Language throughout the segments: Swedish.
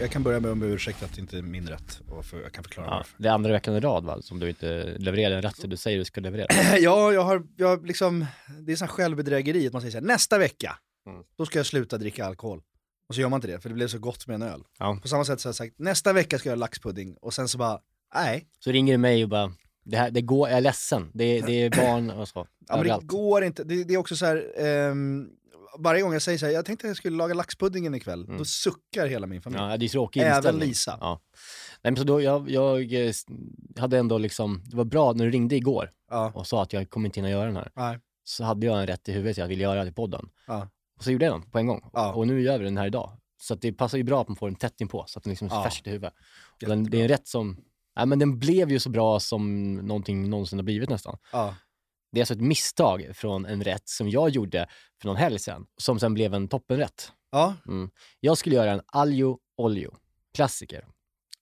Jag kan börja med att be om ursäkt att det inte är min rätt och för, jag kan förklara Ja, varför. det är andra veckan i rad va, som du inte levererar den rätt du säger du ska leverera. Ja, jag har, jag liksom, det är sån självbedrägeri att man säger så här, nästa vecka, Mm. då ska jag sluta dricka alkohol. Och så gör man inte det, för det blev så gott med en öl. Ja. På samma sätt så har jag sagt, nästa vecka ska jag göra laxpudding, och sen så bara, nej. Så ringer du mig och bara, det här, det går, jag är ledsen, det är, det är barn och så. Ja, men det går inte. Det, det är också så här, ehm, varje gång jag säger så här, jag tänkte att jag skulle laga laxpuddingen ikväll, då suckar hela min familj. Mm. Ja, det är tråkig Även inställning. Lisa. Ja. Nej, men så då, jag, jag eh, hade ändå liksom, det var bra när du ringde igår Ja. och sa att jag kommer inte hinna göra den här. Nej. Så hade jag en rätt i huvudet jag ville göra till podden. Ja. Och så gjorde jag den på en gång. Ja. Och nu gör vi den här idag. Så det passar ju bra att man får den tätt inpå så att den liksom är Ja. färskt i huvudet. Den, det är en rätt som, nej men den blev ju så bra som någonting någonsin har blivit nästan. Ja. Det är alltså ett misstag från en rätt som jag gjorde för någon helg sedan, som sen blev en toppenrätt. Ja, Mm. Jag skulle göra en aglio olio, klassiker,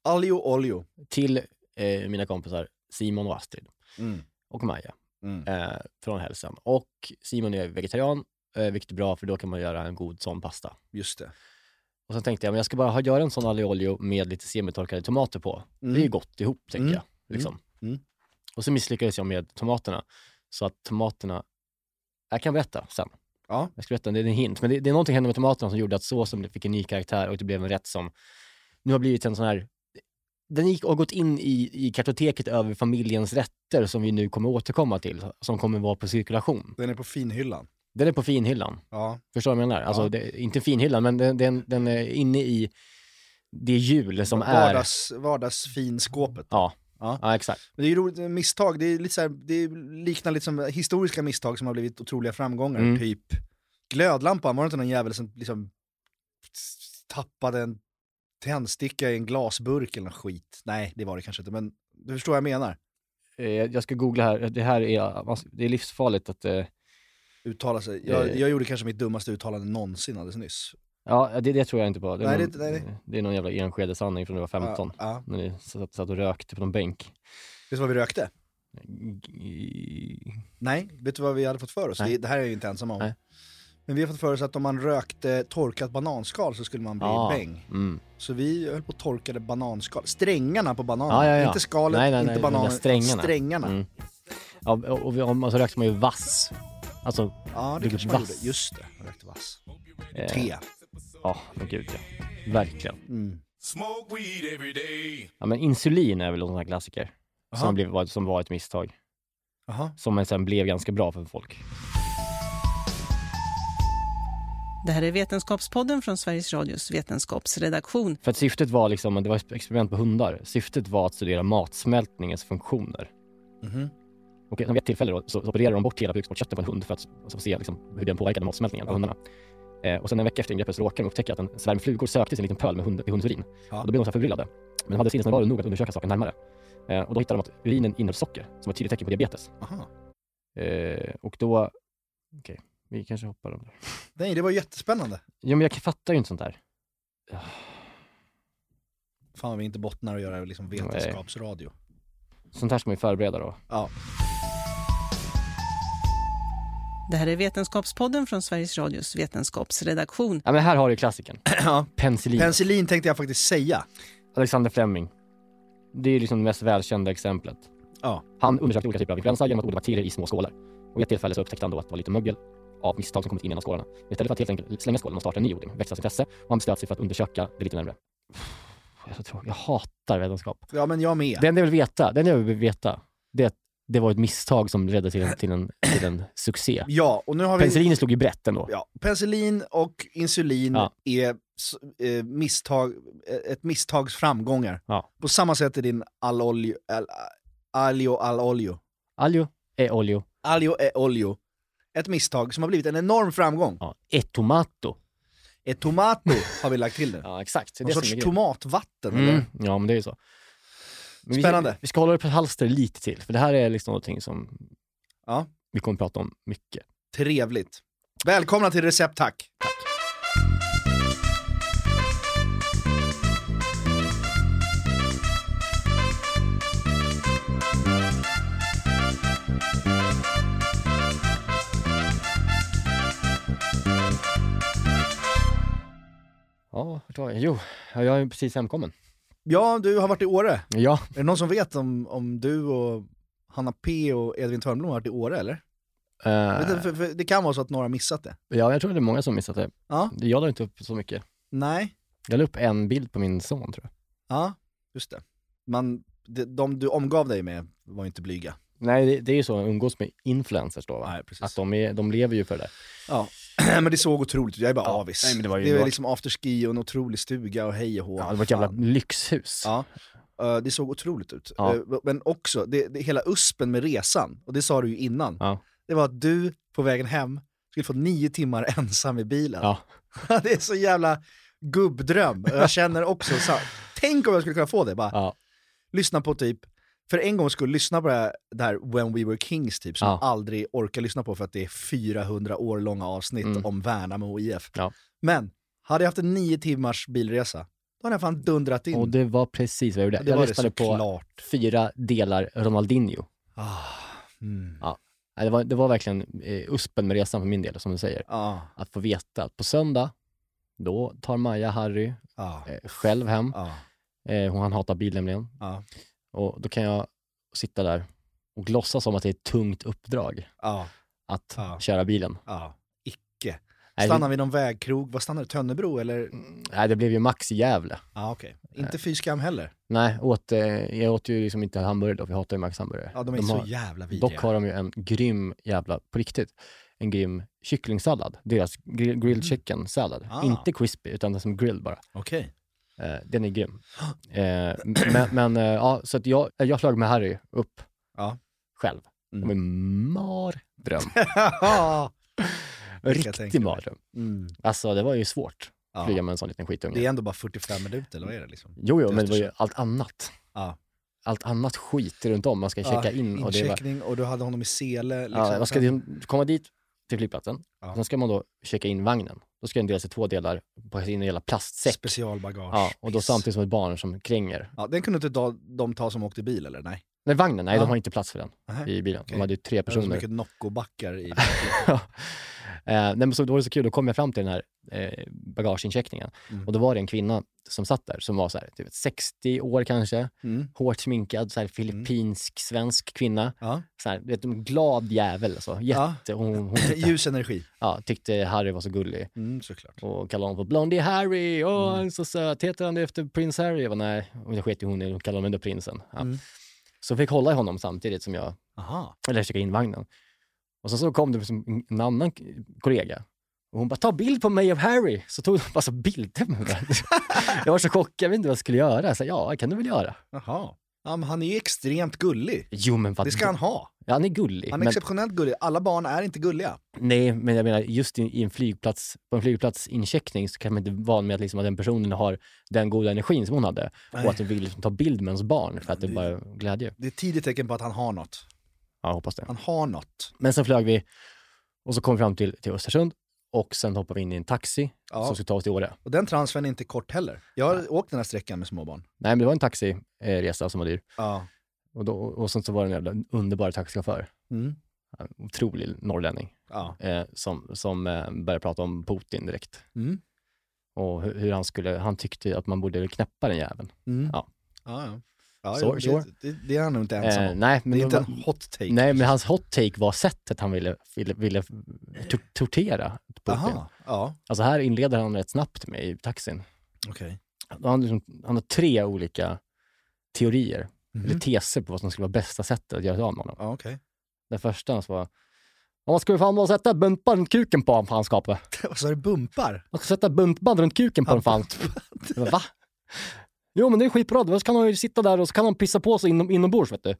alio olio. till eh, mina kompisar Simon och Astrid Mm. och Maja Mm. eh, från helg sedan. Och Simon är vegetarian, eh, vilket är bra för då kan man göra en god sån pasta. Just det. Och sen tänkte jag, men jag ska bara ha, göra en sån aglio olio med lite semitorkade tomater på. Mm. Det är ju gott ihop, tänker Mm. jag. Liksom. Mm. Och så misslyckades jag med tomaterna. Så att tomaterna, jag kan berätta sen. Ja. Jag ska berätta, det är en hint. Men det, det är någonting hände med tomaterna som gjorde att såsen fick en ny karaktär och det blev en rätt som nu har blivit en sån här den gick och gått in i, i kartoteket över familjens rätter som vi nu kommer återkomma till, som kommer vara på cirkulation. Den är på finhyllan. Den är på finhyllan. Ja. Förstår du vad jag menar? Alltså, Ja. det, inte finhyllan, men den, den, den är inne i det hjul som är... Vardags, vardagsfinskåpet. Ja. Ja. ja, exakt. Men det är ju roligt, misstag, det, är lite så här, det liknar lite som historiska misstag som har blivit otroliga framgångar. Mm. Typ glödlampan, var det inte någon jävel som liksom tappade en tändsticka i en glasburk eller något skit? Nej, det var det kanske inte, men du förstår vad jag menar. Eh, Jag ska googla här. Det här är, alltså, det är livsfarligt att... eh, Uttala sig. Jag, Eh. jag gjorde kanske mitt dummaste uttalande någonsin alldeles nyss. Ja, det, det tror jag inte på. Det är, Nej, någon, det- nej, det- är någon jävla Enskede-sanning från när jag var 15. Ja, ja. När ni satt, satt och rökte på någon bänk. Vet du vad vi rökte? G- Nej, vet du vad vi hade fått för oss? Det, det här är jag ju inte ensam om. Nej. Men vi har fått för oss att om man rökte torkat bananskal så skulle man bli Ja. bäng. Mm. Så vi höll på och torkade bananskal. Strängarna på bananen. Ja, ja, ja. Inte skalet, Nej, nej, inte nej, bananen, strängarna. strängarna. Mm. Ja, och, och, vi- och, och så rökte man ju vass. Alltså, Ja, det kanske man vass. gjorde. Just det, jag rökte vass. eh, Te. Ja, men gud ja. Verkligen. Mm. Ja, men insulin är väl en sån här klassiker. Aha. Som, blev, var- som var ett misstag. Jaha. Som sen blev ganska bra för folk. Det här är Vetenskapspodden från Sveriges Radios vetenskapsredaktion. För att syftet var liksom, det var ett experiment på hundar. Syftet var att studera matsmältningens funktioner. Mhm. Och vid ett tillfälle då, så, så opererade de bort hela bukspottkörteln på en hund för att så, se liksom, hur den påverkade matsmältningen på hundarna. Eh, och sen en vecka efter ingreppet så råkade de upptäcka att en svärm flugor sökte sig en liten pöl med, hund, med hundsurin. Ja. Och då blev de så förbryllade. Men de hade sinnesnärvaro nog att undersöka saken närmare. Eh, och då hittade de att urinen innehöll socker, som var ett tydligt tecken på diabetes. Aha. Eh, och då... Okej, vi kanske hoppar om det. Nej, det var jättespännande. Jo, men jag fattar ju inte sånt där. Fan vad vi inte bottnar att göra liksom vetenskapsradio. Sånt här ska man ju förbereda då. Ja. Det här är Vetenskapspodden från Sveriges Radios vetenskapsredaktion. Ja, men här har du klassikern. ja. Penicillin. Penicillin tänkte jag faktiskt säga. Alexander Fleming. Det är liksom det mest välkända exemplet. Ja. Han undersökte olika typer av influensa genom att odla bakterier i små skålar. Och vid ett tillfälle så upptäckte han då att det var lite mögel av misstag som kommit in i en av skålarna. Istället för att helt enkelt slänga skålen och starta en ny odling växte hans intresse och han beslöt sig för att undersöka det lite närmare. Jag, jag hatar vetenskap. Ja, men jag med. Det enda jag vill veta, enda jag vill veta, det är att det var ett misstag som ledde till en, till en, till en succé. Ja, och nu har vi... Penicillin slog ju brett ändå. Ja, penicillin och insulin Ja. är eh, misstag, eh, ett misstags framgångar. Ja. På samma sätt är din all olio, al, alio al olio. Aljo är olio. Alio e olio. Ett misstag som har blivit en enorm framgång. Ja. E tomato. Ett tomato har vi lagt till det. Ja, exakt. Någon det sorts tomatvatten Mm. eller? Ja, men det är ju så. Men Spännande. Vi, vi ska hålla det på halster lite till, för det här är liksom någonting som Ja. vi kommer att prata om mycket. Trevligt. Välkomna till Recept Tack. Ja, vart var jag? Jo, jag är precis hemkommen. Ja, du har varit i Åre. Ja, Är det någon som vet om, om du och Hanna P och Edvin Törnblom har varit i Åre eller? Vet du, för, för det kan vara så att några har missat det. ja, jag tror det är många som missat det. Ja. Jag la inte upp så mycket. Nej. Jag la upp en bild på min son tror jag. Ja, just det. Man, de, de du omgav dig med var inte blyga. Nej, det, det är ju så att umgås med influencers då, va? Nej, precis. Att de, är, de lever ju för det. Ja, men det såg otroligt ut. Jag är bara Ja, avis. nej, men det var ju det var liksom afterski och en otrolig stuga och hej och hå. Ja, det var ett jävla Fan. lyxhus. Ja, eh, det såg otroligt ut. Ja. Eh, Men också, det, det, hela uspen med resan, och det sa du ju innan, Ja. det var att du på vägen hem skulle få nio timmar ensam i bilen. Ja. det är så jävla gubbdröm. Jag känner också, så, tänk om jag skulle kunna få det. Bara, lyssna på typ, för en gång skulle lyssna på det här, det här When We Were Kings typ, som Ja. jag aldrig orkar lyssna på för att det är 400 år långa avsnitt Mm. om Värnamo och IF. Ja. Men, hade jag haft en nio timmars bilresa, då hade jag fan dundrat in. Och det var precis vad jag gjorde. det jag lyssnade på såklart. fyra delar Ronaldinho. Ah, mm. Nej, Det var, det var verkligen eh, uspen med resan för min del, som du säger. Ah, Att få veta att på söndag, då tar Maja Harry ah, eh, själv hem. ah, Eh, hon han hatar bil nämligen. Och då kan jag sitta där och låtsas som att det är ett tungt uppdrag ah, att Ja. köra bilen. ah. Icke. Stannar det, vid någon vägkrog, vad stannar det? Tönnebro eller? nej, det blev ju Max i Gävle. Ah, okej. Inte fy skam heller. Nej, åt, eh, jag åt ju liksom inte hamburgare då, för jag hatar ju Max hamburgare. Ja, de är De så har- jävla vidriga. Dock har de ju en grym jävla, på riktigt, en grym kycklingsallad. Deras grill, grilled chicken sallad. Ah. Inte crispy, utan den som grilled bara. Okej. Eh, den är grym. Eh, men men eh, ja, så att jag, jag flög med Harry upp Ja. själv. Mm. En mardröm. Ja. tänka Riktig mardröm. mm. Alltså det var ju svårt att ja. flyga med en sån liten skitunge. Det är ändå bara 45 minuter, eller vad är det liksom? Jo, jo, men det var ju allt annat. Ja. Allt annat skit runt om. Man ska checka in och det var... Och du hade honom i sele. Liksom. Ja, man ska komma dit till flygplatsen. Ja. Sen ska man då checka in vagnen. Då ska den delas i två delar, packas in i jävla plastsäck. Specialbagage. Ja, och då Piss. samtidigt som ett barn som kränger. Ja, den kunde inte ta, de ta som åkte bil eller? Nej. Nej, vagnen, nej Ja. de har inte plats för den Nähä. i bilen. Okej. De hade ju tre Det var så personer. mycket Nocco-backar i Ja. Eh, nej, så, då var det så kul, då kom jag fram till den här eh, bagageincheckningen. Mm. Och då var det en kvinna som satt där som var så här, typ 60 år kanske, mm. hårt sminkad, så här filippinsk, svensk kvinna. Ja. Så här, vet, en glad jävel alltså. Jätte, hon, hon tyckte, Ljus energi. ja, tyckte Harry var så gullig. Mm, såklart. Och kallade honom för Blondie Harry, åh Mm. han är så söt, heter han efter prins Harry? Jag bara, nej, det sket hon i, hon kallade honom ändå prinsen. Ja. Mm. Så jag fick hålla i honom samtidigt som jag, Aha. eller checka in vagnen. Och så, så kom det liksom en annan kollega och hon bara, ta bild på mig och Harry. Så tog hon bara så bilder med mig. jag var så chockad, jag vet inte vad jag skulle göra. Så, ja, det kan du väl göra. Jaha. Ja, men han är ju extremt gullig. Jo, men vad Det ska han ha. Ja, han är gullig. Han är men, exceptionellt gullig. Alla barn är inte gulliga. nej, men jag menar just i, en flygplats, på en flygplatsincheckning så kan man inte vara med att, liksom, att den personen har den goda energin som hon hade Nej. och att den vill liksom, ta bild med ens barn för att det det- bara är glädje. Det är ett tidigt tecken på att han har något. Ja, hoppas det. Han har något. Men sen flög vi och så kom vi fram till, till Östersund och sen hoppade vi in i en taxi Ja. som skulle ta oss till Åre. Och den transfern är inte kort heller. Jag har åkt den här sträckan med småbarn. Nej, men det var en taxiresa som var dyr. Ja. Och, då, och sen så var det en jävla underbar taxichaufför, Mm. en otrolig norrlänning, Ja. eh, som, som eh, började prata om Putin direkt. Mm. Och hur, hur han skulle, han tyckte att man borde knäppa den jäveln. Mm. Ja. Ja, ja. ja Så, jo, det, det, det är han nog inte ensam Eh, nej, men Det är inte en hot take. Nej, men hans hot take var sättet han ville, ville, ville tor- tortera Putin. Aha. Ja, Alltså här inleder han rätt snabbt med i taxin. okej. Han, liksom, han har tre olika teorier, Mhm. eller teser på vad som skulle vara bästa sättet att göra sig av med honom. Ja, okej. Den första var, Och man skulle fan bara sätta buntband runt kuken på honom, fanskapet. Vad sa du? Bumpar? Man ska sätta buntband runt kuken på honom, fan. Va? Jo men det är skitbra, då kan han ju sitta där och så kan han pissa på sig inom, inombords vet du.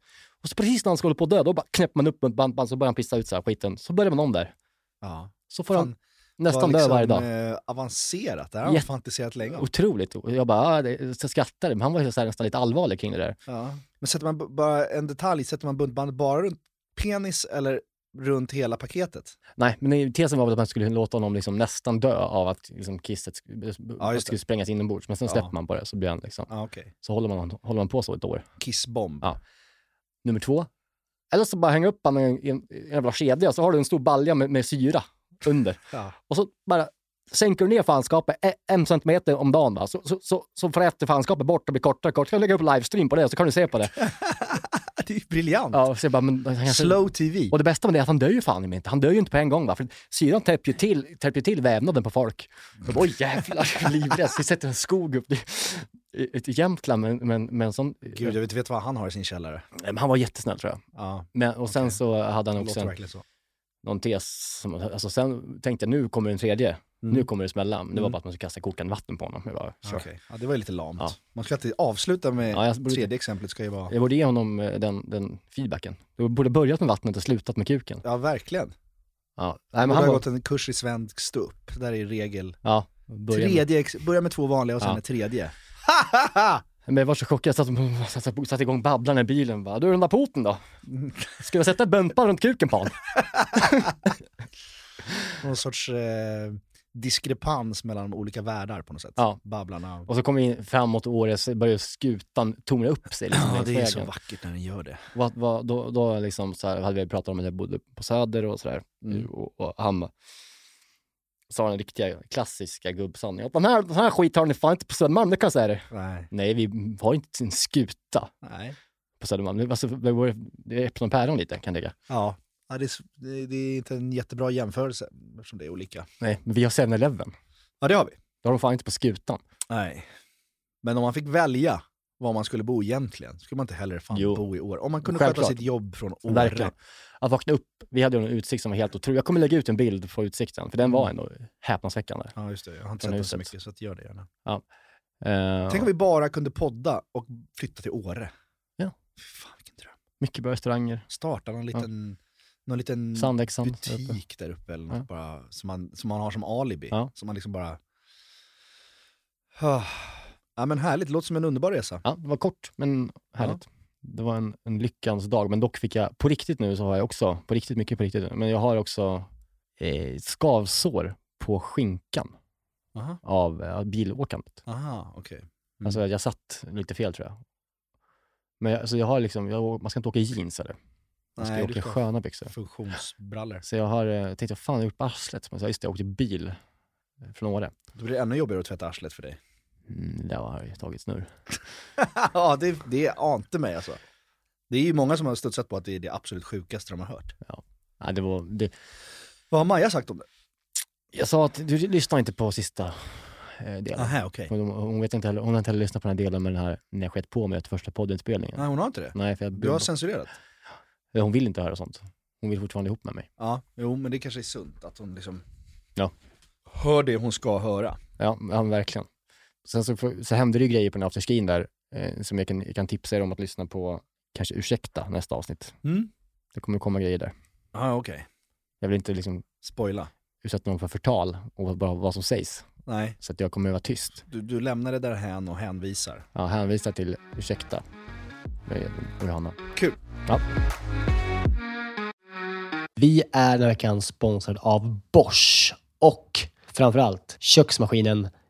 Och så precis när han ska hålla på att dö, då bara knäpper man upp buntband så börjar han pissa ut så här skiten. Så börjar man om där. Ja. Så får han nästan Var dö liksom, varje dag. Eh, avancerat, det har han Jätte- fantiserat länge om. Otroligt. Jag bara, ah, så skrattade, men han var ju så här nästan lite allvarlig kring det där. Ja. Men sätter man bara en detalj, sätter man buntbandet bara runt penis eller runt hela paketet? Nej, men tesen var väl att man skulle låta honom liksom nästan dö av att liksom kisset att det skulle sprängas inombords. Men sen Ja. släpper man på det så blir han liksom, Ja, okej. så håller man, håller man på så ett år. Kissbomb. Ja. Nummer två. Eller så bara hänga upp honom i en, jävla kedja så har du en stor balja med, med syra under. Ja. Och så bara sänker du ner fanskapet e- en centimeter om dagen. Va? Så, så, så, så fräter fanskapet bort och blir kortare och kortare. Så kan du lägga upp livestream på det så kan du se på det. Det är ju briljant. Ja, så jag bara, men, han Slow TV. och det bästa med det är att han dör ju fan inte. Han dör ju inte på en gång. Va? För syran täpper ju till, täpper till vävnaden på folk. Jag bara, Oj jävlar, livrädd. Vi sätter en skog upp i, i, i Jämtland med, med, med en sån... Gud, jag vet, vet vad han har i sin källare. Men han var jättesnäll tror jag. Ja, Men, och sen Okej. så hade han det också låter en, verkligen så. Någon tes. Som, alltså sen tänkte jag nu kommer den tredje. Mm. Nu kommer det smälla. Det var Mm. bara att man skulle kasta kokande vatten på honom. Jag, bara, kör. okej. ja, det var ju lite lamt. Ja. Man ska alltid avsluta med Ja, borde- tredje exemplet ska ju vara... jag borde ge honom eh, den, den feedbacken. Du borde börjat med vattnet och slutat med kuken. Ja, verkligen. Ja, Nej, men han ha var, gått en kurs i svensk ståupp. Där är regel. ja, börja med- Tredje, ex- börja med två vanliga och sen Ja. en tredje. Men jag var så chockad, jag satt, satt, satt, igång babblaren i bilen. Bara, du den där poten då? Ska jag sätta ett buntband runt kuken på honom? Någon sorts eh, diskrepans mellan olika världar på något sätt. Ja. Babblarna. Och så kom vi in framåt året så började skutan torna upp sig. Liksom, Ja, det är så vackert när den gör det. Vad, vad, då då liksom så här, hade vi pratat om att jag bodde på Söder och sådär. Mm. Och, och han sa den riktiga klassiska gubbsanningen. Den här, den här skit har ni fan inte på Södermalm, det kan jag säga er. Nej. Nej, vi har inte en skuta Nej. på Södermalm. Alltså, det, vore- är äpplen och päron lite kan jag tycka. Ja, ja det, är, det är inte en jättebra jämförelse eftersom det är olika. Nej, men vi har 7-Eleven. Ja, det har vi. Det har de fan inte på skutan. Nej. Men om man fick välja var man skulle bo egentligen, skulle man inte heller fan Jo. bo i år. Om man kunde Självklart. sköta sitt jobb från Åre. Verkligen. Att vakna upp, vi hade ju en utsikt som var helt otrolig. Jag kommer lägga ut en bild på utsikten, för den var ändå häpnadsväckande. Ja, just det. Jag har inte sett det så mycket, så att gör det gärna. Eh, Tänk om vi bara kunde podda och flytta till Åre. Ja. Fan vilken dröm. Mycket bra restauranger. Starta någon liten, någon liten Sandexan. där uppe. butik där uppe eller något Ja. bara, som, man, som man har som alibi. Ja. Som man liksom bara... Ja men härligt, det låter som en underbar resa. Ja, det var kort men härligt. Det var en, en lyckans dag, men dock fick jag, på riktigt nu så har jag också, på riktigt, mycket på riktigt, men jag har också eh, skavsår på skinkan Aha, av eh, bilåkandet. Aha okej. Mm. Alltså jag satt lite fel tror jag. Men jag, alltså jag har liksom, jag, man ska inte åka jeans eller? Man ska Nej, åka sköna byxor. Funktionsbrallor. Så jag har eh, tänkt, vad fan har jag gjort på arslet? Men så, just det, jag åkte bil eh, från Åre. Då blir det ännu jobbigare att tvätta arslet för dig. Mm, det har tagit snurr. ja, det, det ante mig alltså. Det är ju många som har studsat på att det är det absolut sjukaste de har hört. Nej, det var, det, Vad har Maja sagt om det? jag sa att du lyssnar inte på sista eh, delen. Aha, okej. Hon, hon, vet inte heller, hon har inte heller lyssnat på den här delen med den här, när jag skett på mig efter första poddinspelningen. Nej, hon har inte det? Nej, för jag, Du har censurerat? hon vill inte höra sånt. Hon vill fortfarande ihop med mig. Ja, jo men det kanske är sunt att hon liksom Ja. hör det hon ska höra. Ja, ja verkligen. Sen så, så hände det ju grejer på den afterskin där eh, som jag kan, jag kan tipsa er om att lyssna på, kanske ursäkta nästa avsnitt. Mm. Det kommer komma grejer där. Ja, okej. Jag vill inte liksom Spoila. utsätta någon för förtal och bara vad som sägs. Nej, Så att jag kommer att vara tyst. du, du lämnar det därhän och hänvisar. Ja, hänvisa till ursäkta Johanna. Kul. Ja. Vi är den här veckan sponsrade av Bosch och framförallt köksmaskinen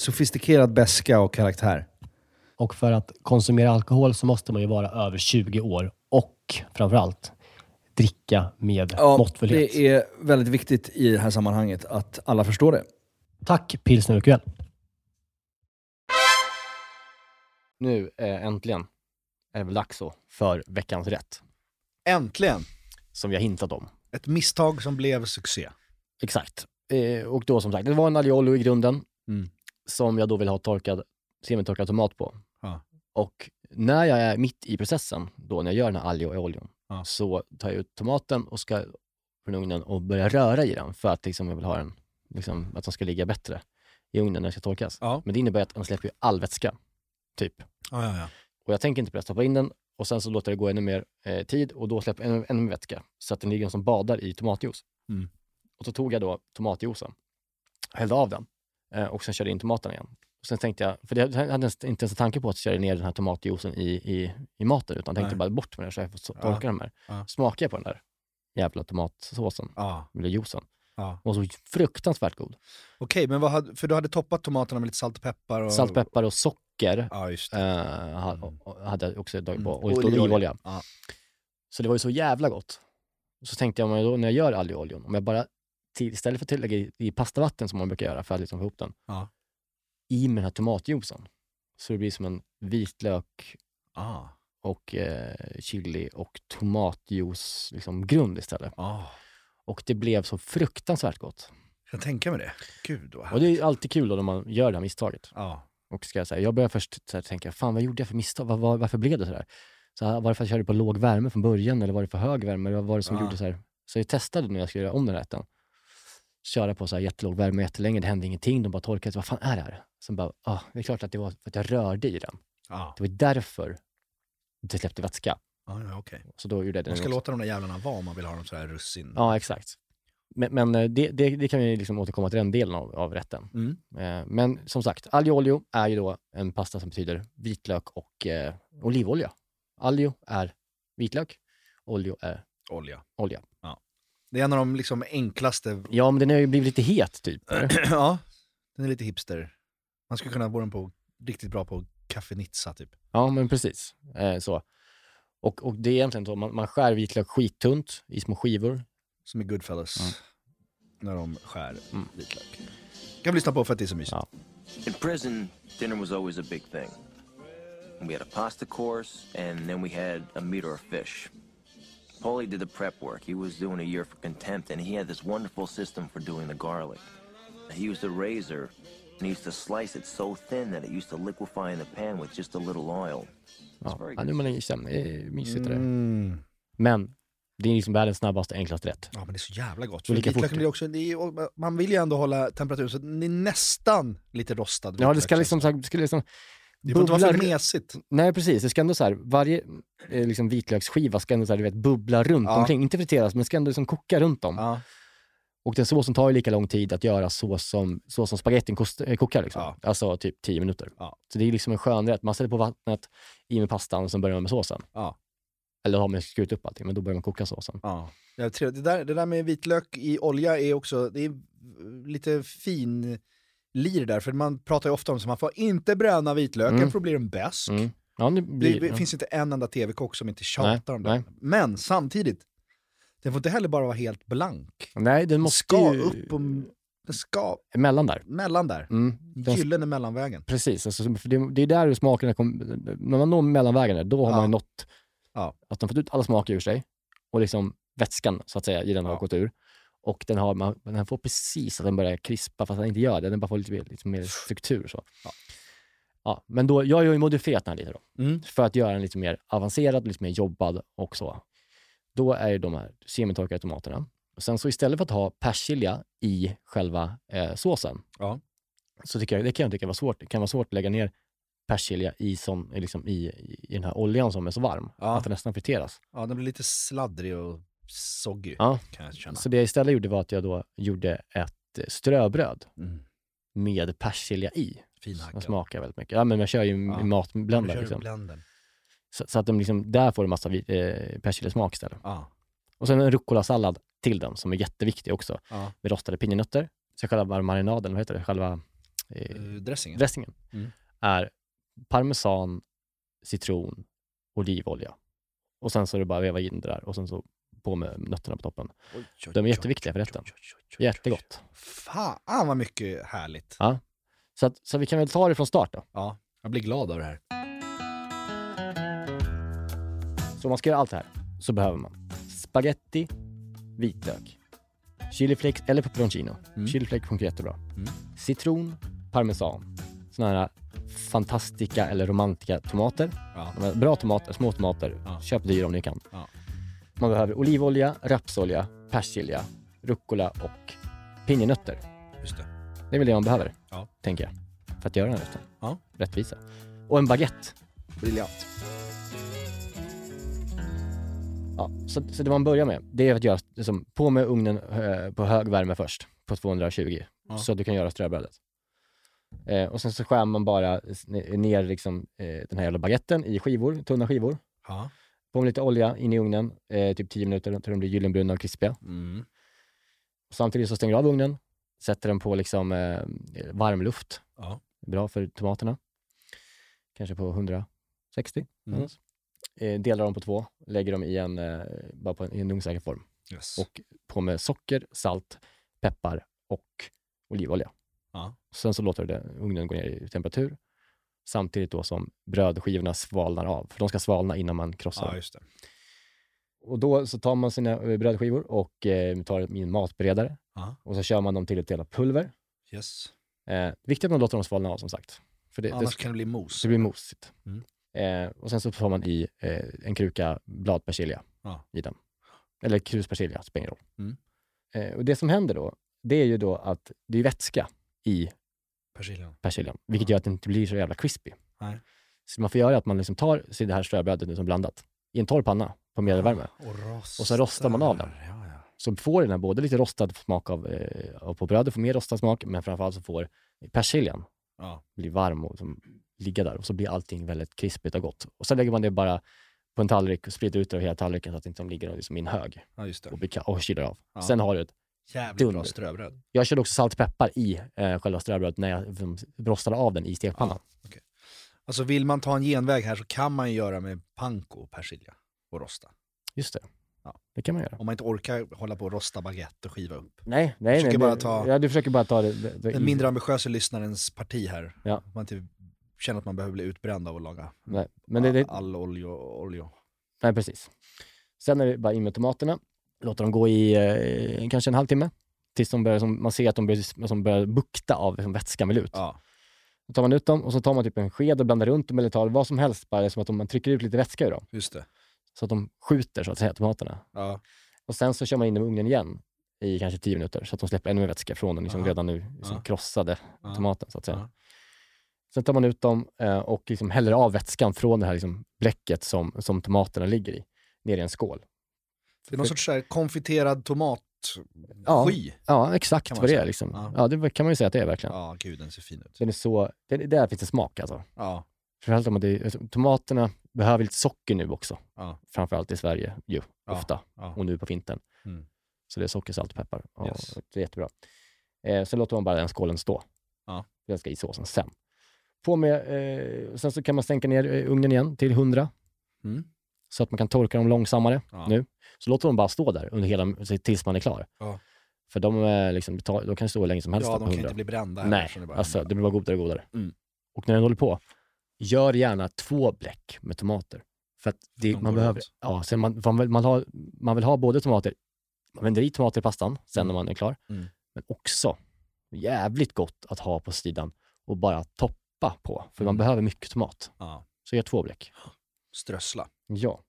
sofistikerad beska och karaktär. Och för att konsumera alkohol så måste man ju vara över 20 år och framförallt dricka med måttfullhet. det är väldigt viktigt i det här sammanhanget att alla förstår det. Tack Pilsner Urquell. Nu eh, äntligen är det väl dags så för veckans rätt. Äntligen! Som vi har hintat om. Ett misstag som blev succé. Exakt. Eh, och då som sagt, det var en aglio olio i grunden Mm. Som jag då vill ha torkad, semitorkad tomat på. Ja. Och när jag är mitt i processen, då när jag gör den här aglio oljon, Ja. så tar jag ut tomaten och ska från ugnen och börja röra i den för att liksom, jag vill ha den, liksom, att den ska ligga bättre i ugnen när den ska torkas. Ja. Men det innebär att den släpper ju all vätska, typ. Och jag tänker inte på det, stoppa in den och sen så låter det gå ännu mer eh, tid och då släpper ännu, ännu mer vätska. Så att den ligger som badar i tomatjuice. Mm. Och så tog jag då tomatjuicen, hällde av den och sen körde in tomaten igen. Och sen tänkte jag, för jag hade inte ens en tanke på att köra ner den här tomatjuicen i, i, i maten, utan tänkte Nej. bara bort med det så jag får så- Ja. torka de här. Ja. Smakade jag på den där jävla tomatsåsen, ja. eller juicen. ja. Och så fruktansvärt god. Okej, men vad hade, för du hade toppat tomaterna med lite salt och peppar? Och... Salt, peppar och socker Ja, just eh, och- hade jag också dragit på. Mm. Och lite olivolja. Ja. Så det var ju så jävla gott. Så tänkte jag, jag då, när jag gör aglio oljon, om jag bara till, istället för att lägga i, i pastavatten som man brukar göra för att liksom få ihop den, Ja. i med den här tomatjuicen. Så det blir som en vitlök Ah. och eh, chili och tomatjuice liksom grund istället. Ah. Och det blev så fruktansvärt gott. Jag tänka mig det. Gud vad Och det är alltid kul då när man gör det här misstaget. Ja. Och ska jag säga, jag börjar först så här, tänka, fan vad gjorde jag för misstag? Var, var, varför blev det så här? Så här, var det för att jag körde på låg värme från början eller var det för hög värme? Eller vad var det som Ja. gjorde så här? Så jag testade när jag skulle göra om den här rätten. Köra på så här jättelåg värme jättelänge, det hände ingenting. De bara torkade, vad fan är det här? Sen bara, ah, det är klart att det var för att jag rörde i den. Ja, Det var därför det släppte vätska. ja okej. Så då gjorde jag det Man ska också. låta de där jävlarna vara om man vill ha dem sådär russin. Ja, exakt. Men, men eh, det, det, det kan vi liksom återkomma till den delen av, av rätten. Mm. Eh, Men som sagt, aglio olio är ju då en pasta som betyder vitlök och eh, olivolja. Aglio är vitlök, olio är Olja. olja. Det är en av de liksom enklaste... Ja, men den har ju blivit lite het typ. ja, den är lite hipster. Man skulle kunna få den på riktigt bra på Caffenizza typ. Ja, men precis. Eh, så. Och, och det är egentligen så, man, man skär vitlök skittunt i små skivor. Som i Goodfellas. Mm. När de skär Mm. vitlök. Kan vi lyssna på för att det är så mysigt. Ja. In prison, dinner was always a big thing. We had a pasta course, and then we had a meat or a fish. Paulie did the prep work. He was doing a year for contempt, and he had this wonderful system for doing the garlic. He used a razor, and he used to slice it so thin that it used to liquefy in the pan with just a little oil. Ja, ja, nu är man i stämning. Det är mysigt det där. Mm. Men det är liksom världens snabbaste, enklaste rätt. Ja men det är så jävla gott. För lika fort. blir också, det är, och man vill ju ändå hålla temperaturen så den är nästan lite rostad. Ja, det ska liksom, så det ska liksom Det får inte vara för mesigt. Nej, precis. Det ska ändå så här, varje eh, liksom vitlöksskiva ska ändå så här, du vet, bubbla runt Ja. omkring. Inte friteras, men ska ändå liksom koka runt om. Ja. Och den såsen tar ju lika lång tid att göra så som, så som spagettin eh, kokar. Liksom. Ja. Alltså typ 10 minuter. Så det är liksom en skön rätt. Man ställer på vattnet, i med pastan och sen börjar man med såsen. Eller har man skurit upp allting, men då börjar man koka såsen. Ja. Det, där, det där med vitlök i olja är också, det är lite fin lir där, för man pratar ju ofta om att man får inte bränna vitlöken Mm. för då blir den besk. Mm. Ja, det blir, det ja. finns inte en enda tv-kock som inte tjatar Nej, om det. Men samtidigt, den får inte heller bara vara helt blank. Nej, den måste ska ju... upp och den ska Emellan där. mellan där. Mm. Den Gyllene mellanvägen. Precis, alltså, för det, det är där smakerna kommer, när man når mellanvägen där, då har Ja. man ju nått, Ja. att de fått ut alla smaker ur sig och liksom vätskan så att säga i den har gått ur. Och den, har, man, den får precis att den börjar krispa fast den inte gör det, den bara får lite, mer- lite mer struktur. Så. Ja. Ja, men då, jag har ju modifierat den här lite då, Mm. för att göra den lite mer avancerad, lite mer jobbad och så. Då är ju de här semitorkade tomaterna. Och sen så istället för att ha persilja i själva eh, såsen, Ja. så tycker jag, det kan jag tycka var svårt. Det kan vara svårt att lägga ner persilja i, som, liksom i, i den här oljan som är så varm, Ja. att den nästan friteras. ja, den blir lite sladdrig och soggy Ja. kan jag känna. Så det jag istället gjorde var att jag då gjorde ett eh, ströbröd Mm. med persilja i. Som Finhackad. smakar väldigt mycket. Ja, men jag kör ju Ja. matbländare. Liksom. Så, så att de liksom, där får du massa eh, persiljesmak istället. Ja. Och sen en rucola-sallad till den som är jätteviktig också. Ja. Med rostade pinjenötter. Så själva marinaden, vad heter det? Själva eh, Eh, Dressingen. dressingen Mm. är parmesan, citron, olivolja. Och sen så är det bara att veva in det där och sen så på med nötterna på toppen. Oj, oj, De är jätteviktiga för rätten. Jättegott. Fan vad mycket härligt. Ja. Så, att, så vi kan väl ta det från start då. Ja, jag blir glad av det här. Så om man ska göra allt det här så behöver man spaghetti, vitlök, Chiliflakes eller pepperoncino. Mm. Chiliflake funkar jättebra. Mm. Citron, parmesan. Såna här fantastika eller romantiska tomater. Ja. Bra tomater, små tomater. Ja. Köp dyra om ni kan. Ja. Man behöver olivolja, rapsolja, persilja, rucola och pinjenötter. Just det. Det är väl det man behöver, Ja. tänker jag. För att göra den här rätten. Ja. Rättvisa. Och en baguette. Briljant. Ja, så, så det man börjar med, det är att göra, liksom, på med ugnen eh, på hög värme först, på 220, Ja. så att du kan göra ströbrödet. Eh, och sen så skär man bara ner liksom, eh, den här jävla baguetten i skivor, tunna skivor. Ja. På med lite olja in i ugnen, eh, typ 10 minuter, tills de blir gyllenbruna och krispiga. Mm. Och samtidigt så stänger du av ugnen, sätter den på liksom, eh, varm luft. Ja. Bra för tomaterna. Kanske på 160. Mm. Eh, delar dem på två, lägger dem i en, eh, bara på en, i en ugnssäker form. Yes. Och på med socker, salt, peppar och olivolja. Ja. Sen så låter du det, ugnen gå ner i temperatur samtidigt då som brödskivorna svalnar av. För de ska svalna innan man krossar ja, dem. det. Och då så tar man sina eh, brödskivor och eh, tar min matberedare Ja. och så kör man dem till ett delat pulver. Yes. Eh, viktigt att man låter dem svalna av som sagt. För det, Annars det, kan det bli mos. det blir mosigt. Mm. Eh, och sen så tar man i eh, en kruka bladpersilja Ja. i den. Eller kruspersilja, spelar ingen roll. Mm. Eh, och det som händer då, det är ju då att det är vätska i Persiljan. persiljan, vilket gör att den inte blir så jävla crispy. Nej. Så man får göra att man liksom tar sig det här ströbrödet som blandat i en torr panna på medelvärme. Och, rostar. Och så rostar man av den. Ja, ja. Så får den här både lite rostad smak av, eh, av på brödet, får mer rostad smak, men framförallt så får persiljan Ja. bli varm och som, ligga där och så blir allting väldigt krispigt och gott. Och sen lägger man det bara på en tallrik och sprider ut det över hela tallriken så att det inte ligger liksom i en hög ja, och, och kyler av. Ja. Sen har du ett Jävligt dunder. bra ströbröd. Jag körde också salt och peppar i eh, själva ströbrödet när jag liksom, rostade av den i stekpannan. Alltså vill man ta en genväg här så kan man ju göra med panko och persilja och rosta. Just det. Ja. Det kan man göra. Om man inte orkar hålla på och rosta baguette och skiva upp. Nej, nej, Försöker nej. bara det- ta- ja, du försöker bara ta det. det, det Den mindre ambitiösa lyssnarens parti här. Ja. Man inte känner att man behöver bli utbränd av att laga Nej, men det, det, all olja. nej, precis. Sen är det bara in med tomaterna. Låter dem gå i eh, kanske en halvtimme. Tills de börjar, som, man ser att de börjar, som börjar bukta av liksom, vätskan vill ut. Ja. Då tar man ut dem och så tar man typ en sked och blandar runt dem eller tar vad som helst. Bara som att man trycker ut lite vätska ur dem. Just det. Så att de skjuter så att säga, tomaterna. Ja. Och sen så kör man in dem i ugnen igen i kanske 10 minuter så att de släpper ännu mer vätska från den liksom Ja. redan nu liksom Ja. krossade tomaten så att säga. Sen tar man ut dem eh, och liksom häller av vätskan från det här liksom bläcket som, som tomaterna ligger i, ner i en skål. Det är någon sorts här konfiterad tomatsky. Ja. Ja, exakt vad det säga. är. Liksom. Ja. Ja. det kan man ju säga att det är verkligen. Ja, gud den ser fin ut. Den är så, det, där finns det smak alltså. Ja. Framförallt om det, alltså, tomaterna behöver lite socker nu också. Ja. Framförallt i Sverige ju, Ja. ofta. Ja. Och nu på vintern. Mm. Så det är socker, salt och peppar. Ja, Yes. Det är jättebra. Eh, sen låter man bara den skålen stå. Ja. Den ska i såsen sen. På med, eh, sen så kan man stänka ner eh, ugnen igen till 100. Mm. Så att man kan torka dem långsammare nu. Så låter de bara stå där under hela, tills man är klar. Ja. För de, eh, liksom, de kan stå hur länge som helst Ja, de kan 100. inte bli brända. Nej, det bara- alltså det blir bara godare och godare. Mm. Och när den håller på, gör gärna två bläck med tomater. För att det, de man behöver, ja, sen man, man, vill, man, har, man vill ha både tomater, man vänder i tomater i pastan sen när man är klar, Mm. men också jävligt gott att ha på sidan och bara toppa på, för man Mm. behöver mycket tomat. Ja. Så gör två bläck. Strössla. Ja.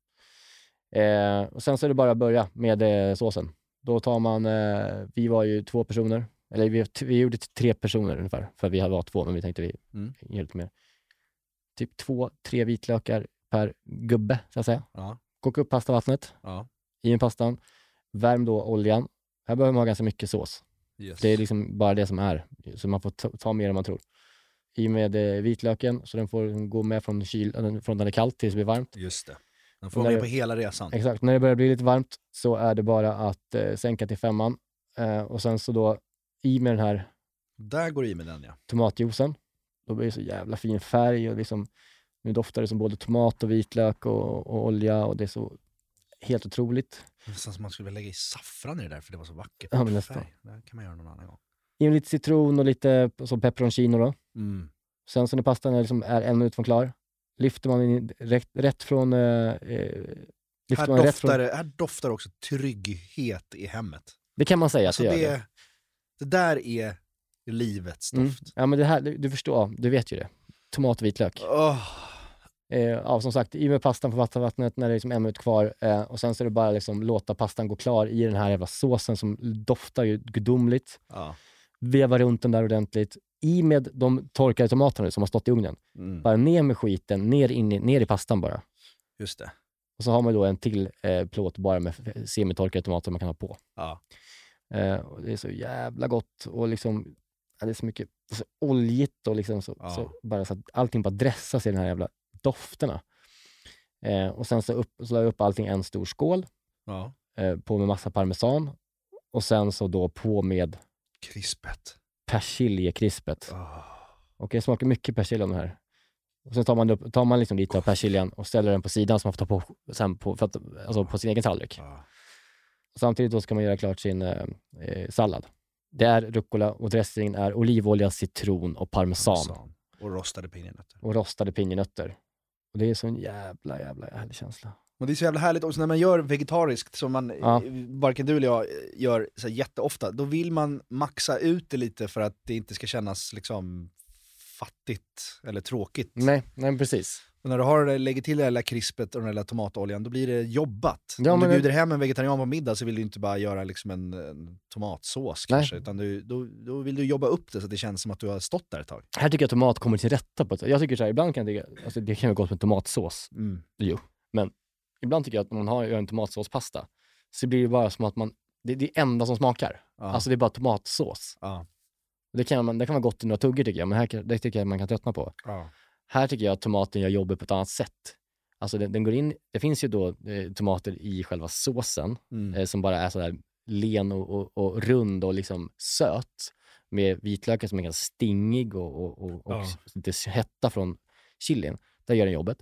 Eh, och sen så är det bara att börja med eh, såsen. Då tar man, eh, vi var ju två personer, eller vi, vi gjorde tre personer ungefär, för vi var två, men vi tänkte vi Mm. gör lite mer. Typ två, tre vitlökar per gubbe, så att säga. Ja. Koka upp pastavattnet, Ja. i med pastan, värm då oljan. Här behöver man ha ganska mycket sås. Yes. Det är liksom bara det som är, så man får ta, mer än man tror. I med eh, vitlöken, så den får gå med från, kyl, från när det är kallt tills det blir varmt. Just det. Den får vara med på hela resan. Exakt, när det börjar bli lite varmt så är det bara att eh, sänka till femman eh, och sen så då i med den här Där går i med den ja. tomatjuicen. Då blir det så jävla fin färg och liksom, nu doftar det som både tomat och vitlök och, och olja och det är så helt otroligt. Nästan som man skulle vilja lägga i saffran i det där för det var så vackert. Ja, men nästan. Färg. Det kan man göra någon annan gång. I med lite citron och lite som pepperoncino då. Mm. Sen så när pastan är, liksom, är en minut från klar, lyfter man in rätt, rätt från... Eh, eh, Här man rätt från doftar, här doftar också trygghet i hemmet. Det kan man säga Alltså att det gör det, det. där är livets Mm. doft. Ja men det här, du, du förstår, du vet ju det. Tomat och vitlök. Åh, Eh, ja, som sagt, i med pastan på vattenvattnet när det är liksom en minut kvar eh, och sen så är det bara liksom låta pastan gå klar i den här jävla såsen som doftar ju gudomligt. ja. Veva runt den där ordentligt. I med de torkade tomaterna som har stått i ugnen. Mm. Bara ner med skiten, ner, in i, ner i pastan bara. Just det. Och så har man då en till eh, plåt bara med semitorkade tomater man kan ha på. Ja. Eh, och det är så jävla gott och liksom, ja, det är så mycket så oljigt och liksom så, Ja. så bara så att allting bara dressas i den här jävla dofterna. Eh, och sen så, upp, så la jag upp allting i en stor skål, ja. eh, på med massa parmesan och sen så då på med Krispet. Persiljekrispet. Åh. Och det smakar mycket persilja om det här. Och sen tar man, upp, tar man liksom lite av persiljan och ställer den på sidan så man får ta på, sen på, för att, alltså på sin egen tallrik. Ja. Samtidigt då ska man göra klart sin eh, eh, sallad. Det är rucola och dressingen är olivolja, citron och parmesan. Parmesan. Och rostade pinjenötter. Och rostade pinjenötter. Och det är så en jävla, jävla härlig känsla. Och det är så jävla härligt också när man gör vegetariskt, som man, Ja. varken du eller jag gör så här jätteofta, då vill man maxa ut det lite för att det inte ska kännas liksom fattigt eller tråkigt. Nej, nej precis. Och när du har, lägger till det där lilla krispet och den där lilla tomatoljan, då blir det jobbat. Ja, Om du det- bjuder hem en vegetarian på middag så vill du inte bara göra liksom en, en tomatsås Nej. kanske, utan du, då, då vill du jobba upp det så att det känns som att du har stått där ett tag. Här tycker jag att tomat kommer till rätta på ett Jag tycker så här, ibland kan jag tycka, alltså det kan vara gott med tomatsås. Mm. Jo. Men ibland tycker jag att när man har, en tomatsåspasta så blir det bara som att man, det är det enda som smakar. Ja. Alltså det är bara tomatsås. Ja. Det kan, man, det kan vara gott i några tuggor tycker jag, men här, det tycker jag man kan tröttna på. Ja. Här tycker jag att tomaten gör jobbet på ett annat sätt. Alltså den, den går in, det finns ju då eh, tomater i själva såsen Mm. eh, som bara är sådär len och, och, och rund och liksom söt. Med vitlöken som är ganska stingig och, och, och, och lite hetta från chilin. Där gör den jobbet.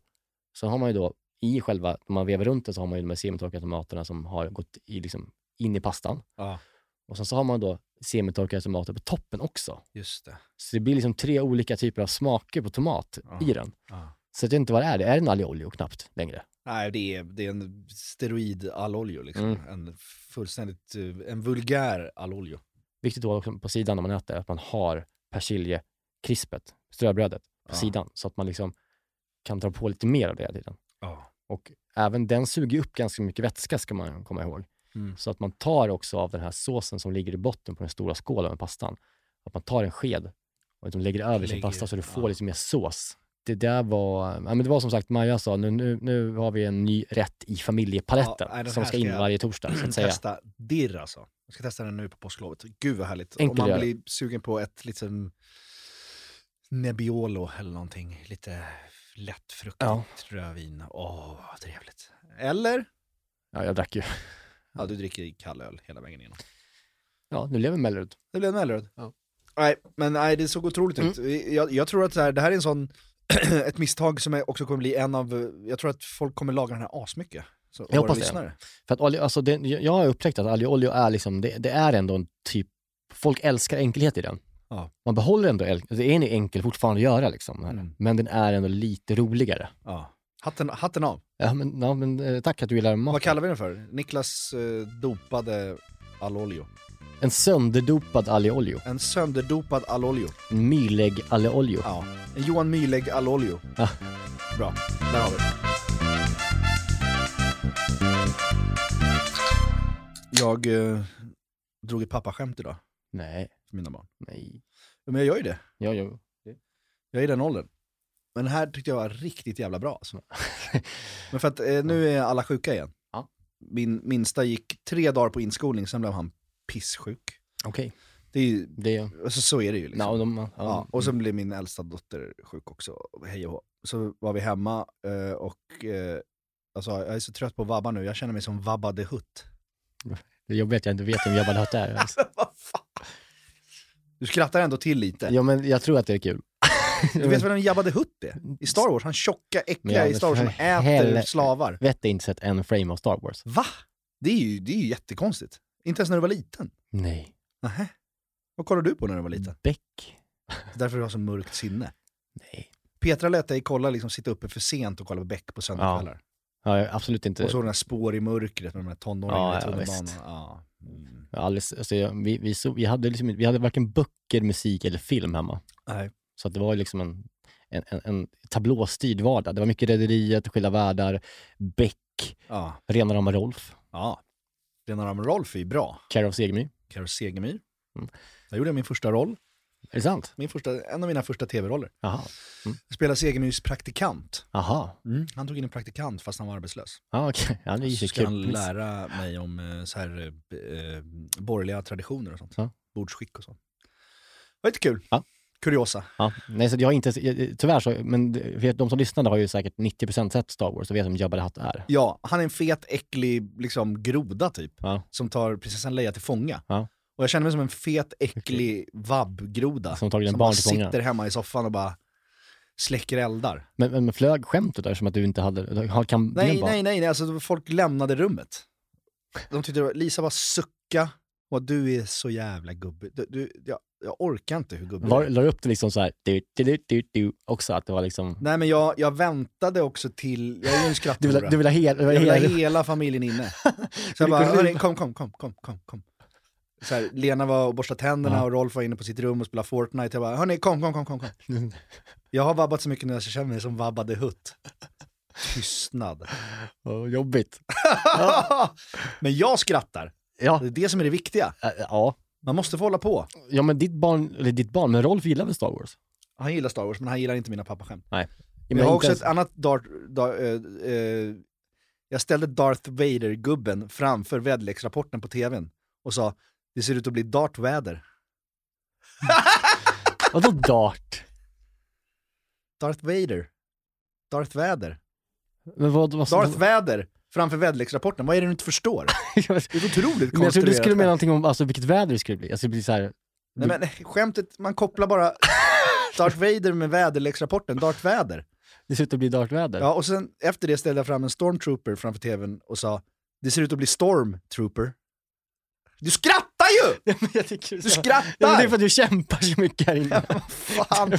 Så har man ju då i själva, när man vevar runt det så har man ju de här semitorkade tomaterna som har gått i, liksom, in i pastan. ja, Och sen så har man då semitorkade tomater på toppen också. just det. Så det blir liksom tre olika typer av smaker på tomat Ja. i den. Ja. Så jag vet inte vad det är. Det är en aglio olio knappt längre. Nej, det är, det är en steroid alloljo liksom. Mm. En fullständigt, eh, en vulgär alloljo. Viktigt då också på sidan när man äter att man har persiljekrispet, ströbrödet, på Ja. sidan. Så att man liksom kan dra på lite mer av det hela tiden. Ja. Och även den suger upp ganska mycket vätska ska man komma ihåg. Mm. Så att man tar också av den här såsen som ligger i botten på den stora skålen med pastan. Att man tar en sked och liksom lägger över sin Lägger, pasta så du får ja. lite mer sås. Det där var, ja, men det var som sagt, Maja sa, nu, nu, nu har vi en ny rätt i familjepaletten Ja, som ska in varje torsdag så att säga. Testa dirr alltså. Jag ska testa den nu på påsklovet. Gud vad härligt. Enkel Om man blir sugen på ett liksom Nebbiolo eller någonting. Lite lättfruktigt Ja. rödvin. Åh, vad trevligt. Eller? Ja, jag drack ju. Ja, du dricker kall öl hela vägen igenom. Ja, nu lever Mellerud. Det blev Mellerud. Ja. Nej, men nej, det såg otroligt ut. Mm. Jag, jag tror att så här, det här är en sån, ett misstag som också kommer bli en av, jag tror att folk kommer laga den här asmycket. Så, Jag hoppas det. För att olja, alltså det, jag har upptäckt att olio är liksom, det, det är ändå en typ, folk älskar enkelhet i den. Ja. Man behåller ändå, el- det är en enkel fortfarande att göra liksom. Mm. Men den är ändå lite roligare. Ja. Hatten, hatten av. Ja men, ja, men eh, tack att du gillar mat. Vad kallar vi den för? Niklas eh, dopade allolio. En sönderdopad aglio olio. En sönderdopad allolio. En mylägg aglio olio. Ja. En Johan Myhlegg allolio. Ja. Bra, där har vi. Jag eh, drog ett pappaskämt idag Nej, för mina barn. nej. Ja, Men jag gör ju det. Ja, ja. Jag är i den åldern. Men den här tyckte jag var riktigt jävla bra alltså. Men för att eh, nu är alla sjuka igen. Ja. Min minsta gick tre dagar på inskolning, sen blev han pissjuk. Okej. Det är ju, Det, alltså, så är det ju liksom. ja, de, ja, Ja, och sen blev min äldsta dotter sjuk också, hej och hå. Så var vi hemma eh, och eh, alltså, jag är så trött på vabba nu, jag känner mig som Vabba the Hutt. Det är jobbigt att jag inte vet vem Jabba the Hutt är. Alltså. Vad? Du skrattar ändå till lite. Ja, men jag tror att det är kul. Du vet vem Jabba the Hutt är? I Star Wars, han tjocka, äckliga ja, i Star Wars som äter hel- slavar. Vet inte sett en frame av Star Wars. Va? Det är, ju, det är ju jättekonstigt. Inte ens när du var liten. Nej. Nähä. Vad kollade du på när du var liten? Beck? Därför du har så mörkt sinne. Nej. Petra lät dig kolla, liksom, sitta uppe för sent och kolla på Beck på söndagskvällar. Ja, absolut inte. Och så den här spår i mörkret med de här tonåringarna Ja, i ja, tunnelbanan. Ja, Alldeles, alltså, vi, vi, så, vi, hade liksom, vi hade varken böcker, musik eller film hemma. Nej. Så att det var liksom en, en, en, en tablåstyrd vardag. Det var mycket Rederiet, Skilda världar, Beck, Ja. Rena rama Rolf, ja. Rena rama Rolf är bra. Care of Segemyhr. Carro Segemyhr. Mm. Där gjorde jag min första roll. Är det sant? Min första, en av mina första tv-roller. Jaha. Jag spelade Segemyhrs praktikant. Jaha. Han tog in en praktikant fast han var arbetslös. Ja, okej. Ja, det Så ska han lära mig om eh, så här, eh, eh, borgerliga traditioner och sånt. Ja. Bordsskick och sånt. Det var lite kul. Ja. Kuriosa. Ja, nej, så jag inte, jag- tyvärr så, men för de som lyssnade har ju säkert 90% sett Star Wars och vet vem Jabba the Hutt är. Ja, han är en fet, äcklig liksom, groda typ. Ja. Som tar prinsessan Leia till fånga. Ja. Och jag känner mig som en fet, äcklig vabb-groda. Som tagit en som barn bara till fånga. sitter hemma i soffan och bara släcker eldar. Men, men, men flög skämtet där som att du inte hade, har, kan Nej, bara- nej, nej, nej, alltså folk lämnade rummet. De tyckte var, Lisa var sucka och du är så jävla gubbig. Du, du, jag, jag orkar inte hur gubbig Var, du är. la du upp det liksom så här, du, du, du, du, du, också att det var liksom... Nej men jag, jag väntade också till, jag är ju en Du skratthora. vill, du vill ha hel, du vill jag vill hela familjen inne. Så jag bara, kom, kom, kom, kom, kom, kom. Så här, Lena var och borstade tänderna Ja. och Rolf var inne på sitt rum och spelade Fortnite. Jag bara, hörni, kom, kom, kom, kom, kom. Jag har vabbat så mycket nu att jag känner mig som vabbade hutt. Tystnad. Åh, jobbigt. Men jag skrattar. Ja. Det är det som är det viktiga. Ja. Man måste få hålla på. ja, men ditt barn, eller ditt barn, men Rolf gillar väl Star Wars? Han gillar Star Wars men han gillar inte mina pappaskämt. Nej. Jag Men har inte också ens- ett annat Darth, Dar, eh, eh, jag ställde Darth Vader-gubben framför väderleksrapporten på tvn och sa det ser ut att bli Darth-väder. Vadå dart? Darth Vader. Darth Väder. Men vad, vad, Darth Väder framför väderleksrapporten. Vad är det du inte förstår? Det är otroligt men jag trodde du konstruerat skulle mena någonting om alltså, vilket väder det skulle bli. Alltså det blir så här, Nej men skämtet, man kopplar bara Darth Vader med väderleksrapporten, Darth Väder. det ser ut att bli dartväder. Ja, och sen efter det ställde jag fram en Stormtrooper framför tvn och sa det ser ut att bli Stormtrooper. Du skrattar ju! Ja, men jag tycker Du skrattar! Ja, men det är för att du kämpar så mycket här inne. Fan,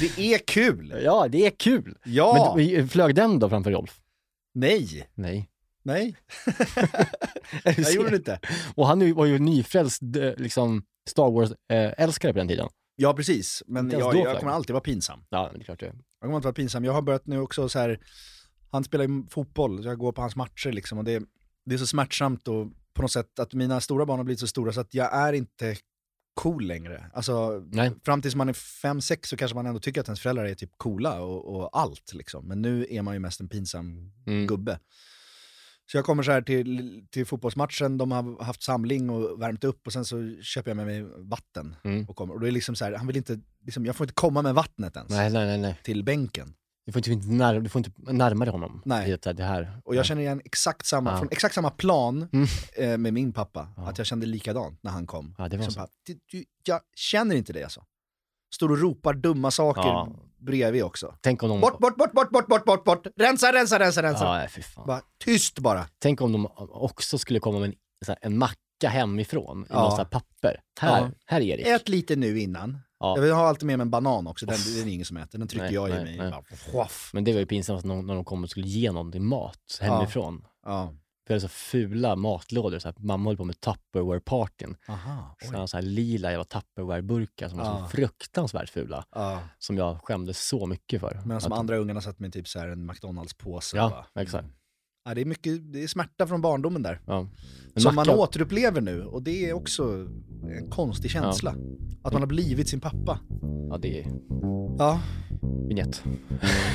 det är kul! Ja, det är kul. Ja! Men du- flög den då framför Rolf? Nej, Nej. nej, Jag gjorde det inte. Och han var ju nyfrälst eh, liksom, Star Wars-älskare på den tiden. Ja, precis. Men jag, jag kommer alltid vara pinsam. Ja, det är klart det. Jag kommer alltid vara pinsam. Jag har börjat nu också så här, han spelar ju fotboll, så jag går på hans matcher liksom och det, det är så smärtsamt och på något sätt att mina stora barn har blivit så stora så att jag är inte cool längre. Alltså, Nej. fram tills man är fem sex så kanske man ändå tycker att ens föräldrar är typ coola och, och allt liksom. Men nu är man ju mest en pinsam Mm. gubbe. Så jag kommer så här till, till fotbollsmatchen, de har haft samling och värmt upp och sen så köper jag med mig vatten. Mm. Och, kommer. och då är det liksom så här, han vill inte, liksom, jag får inte komma med vattnet ens nej, nej. nej. till bänken. Du får inte, när, du får inte närma dig honom. Nej. I det, det här. Och jag känner igen exakt samma, Ja. från exakt samma plan Mm. eh, med min pappa, Ja. att jag kände likadant när han kom. Ja, det var så. bara, "Du- jag känner inte det alltså. Står och ropar dumma saker Ja. bredvid också. Tänk om de... Bort, bort, bort, bort, bort, bort, bort, bort, rensa, rensa, rensa, rensa. Ja, fy fan. Bara, tyst bara. Tänk om de också skulle komma med en, här, en macka hemifrån i Ja. något papper. Här, här Erik. Ät lite nu innan. Ja. Jag vill ha alltid med mig en banan också, den, den är ingen som äter. Den trycker Nej, jag i nej, mig. nej. Bara. Men det var ju pinsamt när de, när de kom och skulle ge någon mat hemifrån. Ja. Vi hade så fula matlådor, så här, mamma höll på med Tupperware-partyn. Så så här lila jävla Tupperware-burkar som var Ja. så fruktansvärt fula. Ja. Som jag skämdes så mycket för. Medan de Att- andra ungarna satt med typ så här en McDonalds-påse. Ja, bara. exakt. Ja, det, är mycket, det är smärta från barndomen där. Ja. Som man återupplever nu och det är också en konstig känsla. Att man har blivit sin pappa. Ja, det är Ja. vinjett.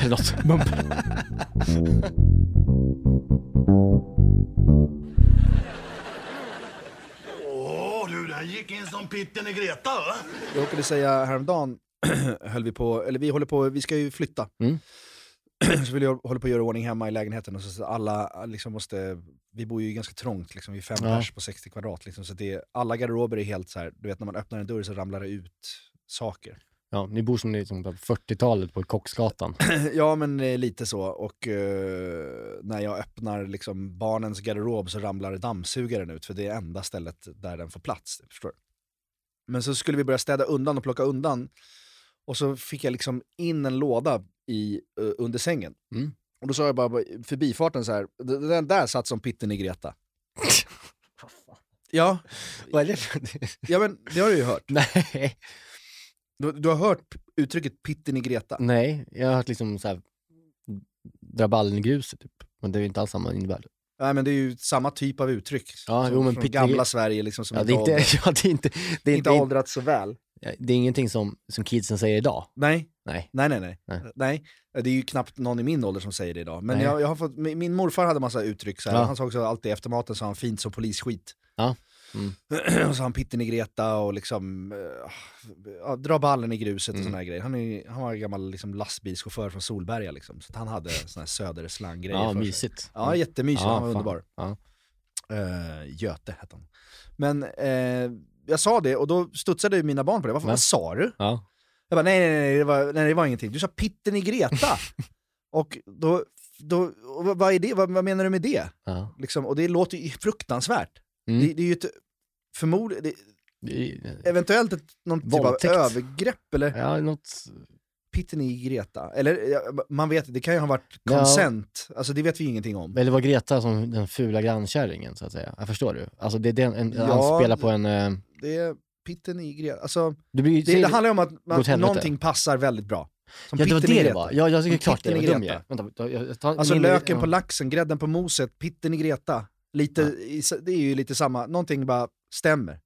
Eller något. Mump. Åh du, den gick in som pitten i Greta va? Jag råkade säga häromdagen, höll vi på, eller vi håller på, vi ska ju flytta. Mm. Så vi håller på att göra ordning hemma i lägenheten och så så alla liksom måste, vi bor ju ganska trångt liksom, vi är fem Ja. pers på 60 kvadrat liksom, så det är, alla garderober är helt så här, du vet när man öppnar en dörr så ramlar det ut saker. Ja, ni bor som ni som på 40-talet på Kocksgatan. ja men eh, lite så, och eh, när jag öppnar liksom barnens garderob så ramlar dammsugaren ut för det är enda stället där den får plats. Förstår du? Men så skulle vi börja städa undan och plocka undan och så fick jag liksom in en låda i, eh, under sängen. Mm. Och då sa jag bara förbifarten så här, "D- den där satt som pitten i Greta. Ja. Vad är det för... ja, men det har du ju hört. Nej. Du, du har hört uttrycket pitten i Greta? Nej, jag har hört liksom så här, dra ballen i gruset typ. Men det är ju inte alls samma innebörd. Nej men det är ju samma typ av uttryck. Ja, som, jo, men från pitten gamla Sverige liksom som Ja, det är inte, ja, det är inte, det är inte inte, åldrats så väl. Det är ingenting som, som kidsen säger idag. Nej. Nej. Nej, nej, nej, Nej. nej. Det är ju knappt någon i min ålder som säger det idag. Men jag, jag har fått, min morfar hade massa uttryck så här. Ja. han sa också alltid efter maten sa han fint som polisskit. Ja. Mm. och så han pitten i Greta och liksom ja, dra ballen i gruset och Mm. såna här grejer. Han, är, han var en gammal liksom, lastbilschaufför från Solberga liksom. Så han hade såna här söderslanggrejer Ja, för sig. mysigt. Ja, Mm. jättemysigt. Ja, han var fan. underbar. Ja. Uh, Göte hette han. Men eh, jag sa det och då studsade mina barn på det. Vad, fan, vad sa du? Ja. Jag bara, nej, nej, nej, det var, nej, det var ingenting. Du sa pitten i Greta. och då, då och vad, är det? Vad, vad menar du med det? Ja. Liksom, och det låter ju fruktansvärt. Mm. Det, det är ju ett, förmodligen, eventuellt ett, någon typ Våldtäkt. av övergrepp eller Ja, något... pitten i Greta. Eller ja, man vet, det kan ju ha varit Ja. consent, alltså det vet vi ingenting om. Eller var Greta som den fula grannkärringen så att säga? Jag förstår du? Alltså det är den, en, Ja, han spelar på en... Eh, Det är pitten i Greta, alltså blir, det, det handlar ju om att man, någonting passar väldigt bra. Som Ja det var det det var. Ja, jag tycker klart det. i dum jag. Vänta, jag, tar Alltså min- löken ja. på laxen, grädden på moset, pitten i Greta. Lite, i, det är ju lite samma, någonting bara stämmer.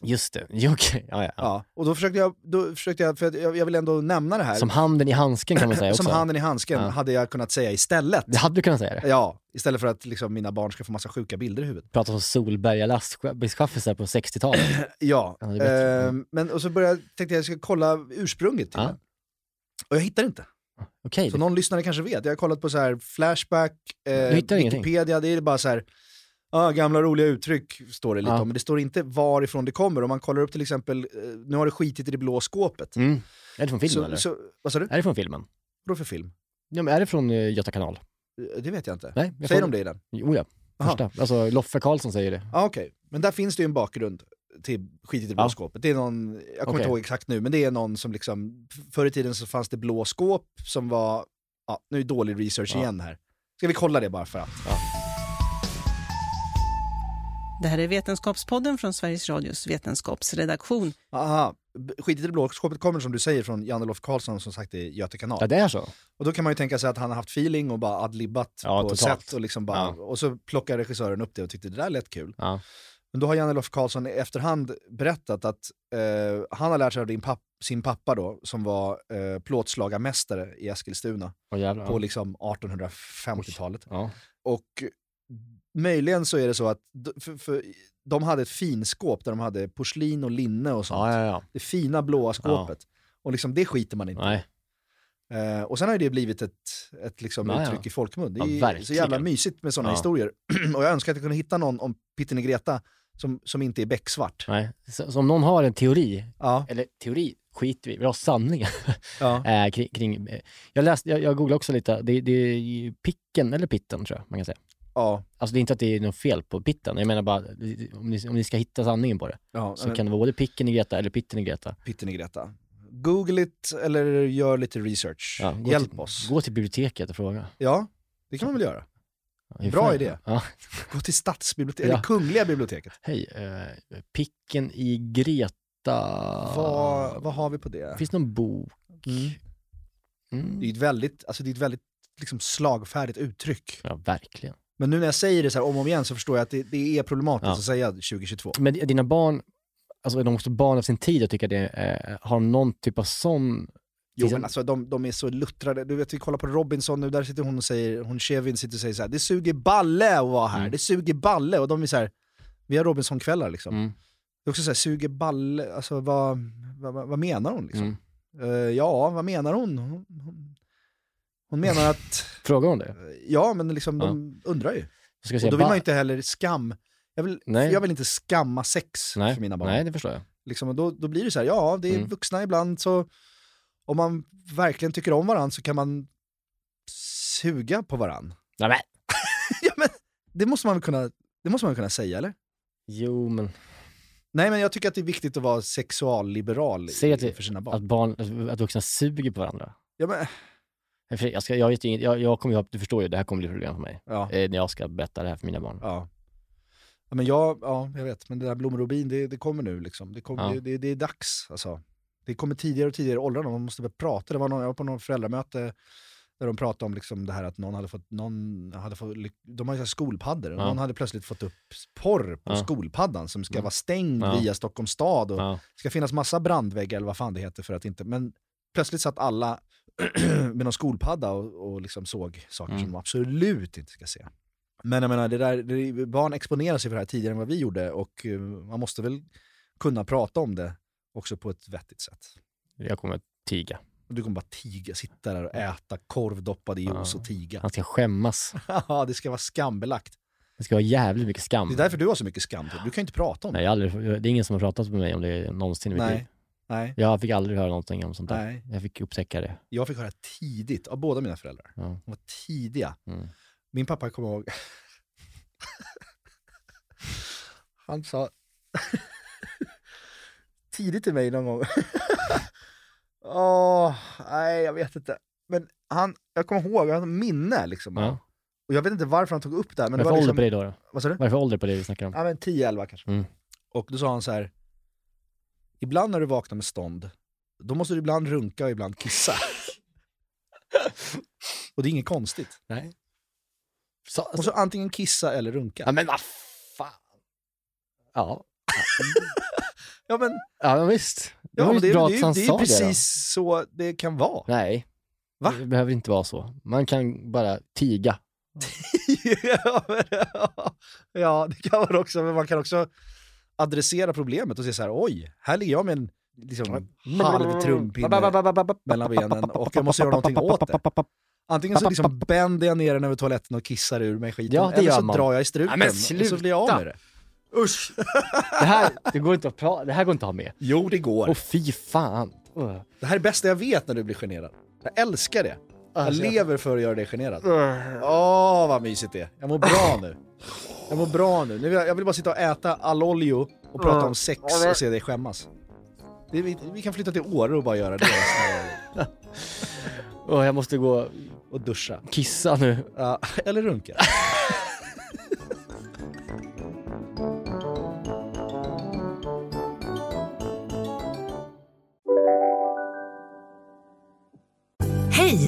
Just det, jo, okej. Ja, ja, ja. Ja. Och då försökte jag, då försökte jag, för jag, jag vill ändå nämna det här. Som handen i handsken kan man säga också. Som handen i handsken Ja. hade jag kunnat säga istället. Det hade du kunnat säga det. Ja, istället för att liksom, mina barn ska få massa sjuka bilder i huvudet. Prata om Solberga lastbilschaffisar på 60-talet. Ja, Ja, ehm, men och så började, tänkte jag att jag ska kolla ursprunget till Ja. den. Och jag hittar inte. Okej. Så någon lyssnare kanske vet. Jag har kollat på så här Flashback, eh, hittar ingenting? Wikipedia, det är bara så här, ah, gamla roliga uttryck står det lite Ja. om, men det står inte varifrån det kommer. Om man kollar upp till exempel, eh, nu har det skitit i det blå skåpet. Mm. Är det från filmen så, eller? så, vad sa du? Är det från filmen? Vadå för film? Ja, men är det från uh, Göta kanal? Eh, Det vet jag inte. Nej, jag Säger får- de det i den? Jo ja, Aha. första. Alltså Loffe Karlsson säger det. Ja, okej. Men där finns det ju en bakgrund till skitit i det blå Ja. skåpet. Det är någon, jag kommer Okej. inte ihåg exakt nu, men det är någon som liksom, förr i tiden så fanns det blå skåp som var, ja, nu är det dålig research Ja. igen här. Ska vi kolla det bara för att? Det här är Vetenskapspodden från Sveriges Radios vetenskapsredaktion. Aha, skitit i det blå skåpet kommer som du säger från Janne-Olof Karlsson som sagt i Göta kanal. Ja, det är så. Och då kan man ju tänka sig att han har haft feeling och bara adlibbat Ja, på totalt. sätt och liksom bara, Ja. och så plockar regissören upp det och tyckte det där lät kul. Ja. Men då har Janne-Olof Karlsson i efterhand berättat att eh, han har lärt sig av din papp, sin pappa då, som var eh, plåtslagarmästare i Eskilstuna jävlar. på liksom 1850-talet. Ja. Och möjligen så är det så att för, för, de hade ett finskåp där de hade porslin och linne och sånt. Ja, ja, ja. Det fina blåa skåpet. Och liksom det skiter man inte. Nej. Eh, och sen har det blivit ett, ett liksom uttryck i folkmun. Det är så jävla mysigt med sådana historier. och jag önskar att jag kunde hitta någon om Pitten i Greta som, som inte är becksvart. Nej. Så, så om någon har en teori, eller teori skiter vi vi har sanningen Ja. eh, kring, kring eh, jag läste, jag, jag googlade också lite, det, det är ju picken eller pitten tror jag man kan säga. Ja. Alltså det är inte att det är något fel på pitten, jag menar bara om ni, om ni ska hitta sanningen på det Ja, så men- kan det vara både picken i Greta eller pitten i Greta. Pitten i Greta. Google it eller gör lite research. Ja, Hjälp till, oss. Gå till biblioteket och fråga. Ja, det kan man väl göra. Ja, Bra fan. idé. Gå till stadsbiblioteket, eller Kungliga biblioteket. Hej, eh, picken i Greta. Vad, vad har vi på det? Finns det någon bok? Mm. Det är ett väldigt, alltså det är ett väldigt liksom, slagfärdigt uttryck. Ja, verkligen. Men nu när jag säger det så här om och om igen så förstår jag att det, det är problematiskt Ja. att säga 2022. Men dina barn, alltså är de också barn av sin tid och tycker det, eh, har de någon typ av sån... Jo men alltså de, de är så luttrade, du vet vi kollar på Robinson nu, där sitter hon och säger, hon Kevin sitter och säger så här, det suger balle att vara här, Mm. det suger balle, och de är så här, vi har Robinson-kvällar liksom. Mm. Det är också så här, suger balle, alltså vad, vad, vad, menar hon liksom? Mm. Eh, ja, vad menar hon? Hon, hon, hon menar att, Frågar hon det? ja men liksom de undrar ju. Jag ska Och säga då vill man ju inte heller skam, jag vill, jag vill inte skamma sex Nej. för mina barn. Nej, det förstår jag. Liksom, och då, då blir det så här, ja det är Mm. vuxna ibland så om man verkligen tycker om varandra så kan man suga på varandra. Nej, men. ja, men, det, måste man väl kunna, det måste man kunna säga eller? Jo, men Nej men jag tycker att det är viktigt att vara sexualliberal säg att, för sina barn. att, barn, att vuxna suger på varandra. Ja, men, Jag, ska, jag, vet ju inget, jag, jag kommer ju du förstår ju, det här kommer bli problem för mig. ja, Eh, när jag ska berätta det här för mina barn. ja. Ja, men jag, ja, jag vet, men det där blommor och bin, det, det kommer nu liksom. Det, kommer, Ja. det, det, det är dags alltså. Det kommer tidigare och tidigare i åldrarna, man måste börja prata. Det var någon, jag var på något föräldramöte där de pratade om liksom det här att någon hade fått, någon hade fått de har ju skolpaddor, och Ja. någon hade plötsligt fått upp porr på Ja. skolpaddan som ska Mm. vara stängd Ja. via Stockholms stad och Ja. ska finnas massa brandväggar eller vad fan det heter för att inte, men plötsligt satt alla med någon skolpadda och, och liksom såg saker Mm. som de absolut inte ska se. Men jag menar, det där, det, barn exponerar sig för det här tidigare än vad vi gjorde och eh, man måste väl kunna prata om det också på ett vettigt sätt. Jag kommer tiga. Du kommer bara tiga, sitta där och äta korv doppad i juice Ja. och tiga. Han ska skämmas. Ja, det ska vara skambelagt. Det ska vara jävligt mycket skam. Det är därför du har så mycket skam. Du kan ju inte prata om det. Nej, aldrig, det är ingen som har pratat med mig om det någonsin i mitt Nej. liv. Nej. Jag fick aldrig höra någonting om sånt där. Nej. Jag fick upptäcka det. Jag fick höra tidigt av båda mina föräldrar. Ja. De var tidiga. Mm. Min pappa kommer ihåg, han sa tidigt till mig någon gång. Åh, nej jag vet inte. Men han, jag kommer ihåg, jag har minne liksom. Ja. Och jag vet inte varför han tog upp det här. Men Vad är det var ålder liksom, på dig då? då? Vad sa du? Vad är det för ålder på det vi snackar om? Ja men 10-11 kanske. Mm. Och då sa han så här. Ibland när du vaknar med stånd, då måste du ibland runka och ibland kissa. och det är inget konstigt. Nej. Så, Och så antingen kissa eller runka. ja men vad fan. Ja. Ja men, Ja men visst. Det ja, men det, bra det, att det, är ju det precis så det kan vara. Nej. Va? Det behöver inte vara så. Man kan bara tiga. ja, men, ja, det kan man också, men man kan också adressera problemet och säga så här, oj, här ligger jag med en liksom, halv trumpinne mellan benen och jag måste göra någonting åt det. Antingen så liksom bänder jag ner den över toaletten och kissar ur mig skiten, Ja, det eller så man. drar jag i strupen Ja, men och så blir jag av sluta. med det. Usch! Det här, det går inte att pra- det här går inte att ha med. Jo, det går. Åh fy fan. Uh. Det här är det bästa jag vet när du blir generad. Jag älskar det. Jag Alltså, lever för att göra dig generad. Åh, vad mysigt det är. Jag mår bra nu. Jag mår bra nu. nu vill jag, jag vill bara sitta och äta allolio och prata om sex och se dig skämmas. Det, vi, vi kan flytta till Åre och bara göra det. Åh, jag måste gå och duscha. kissa nu. Ja, eller runka.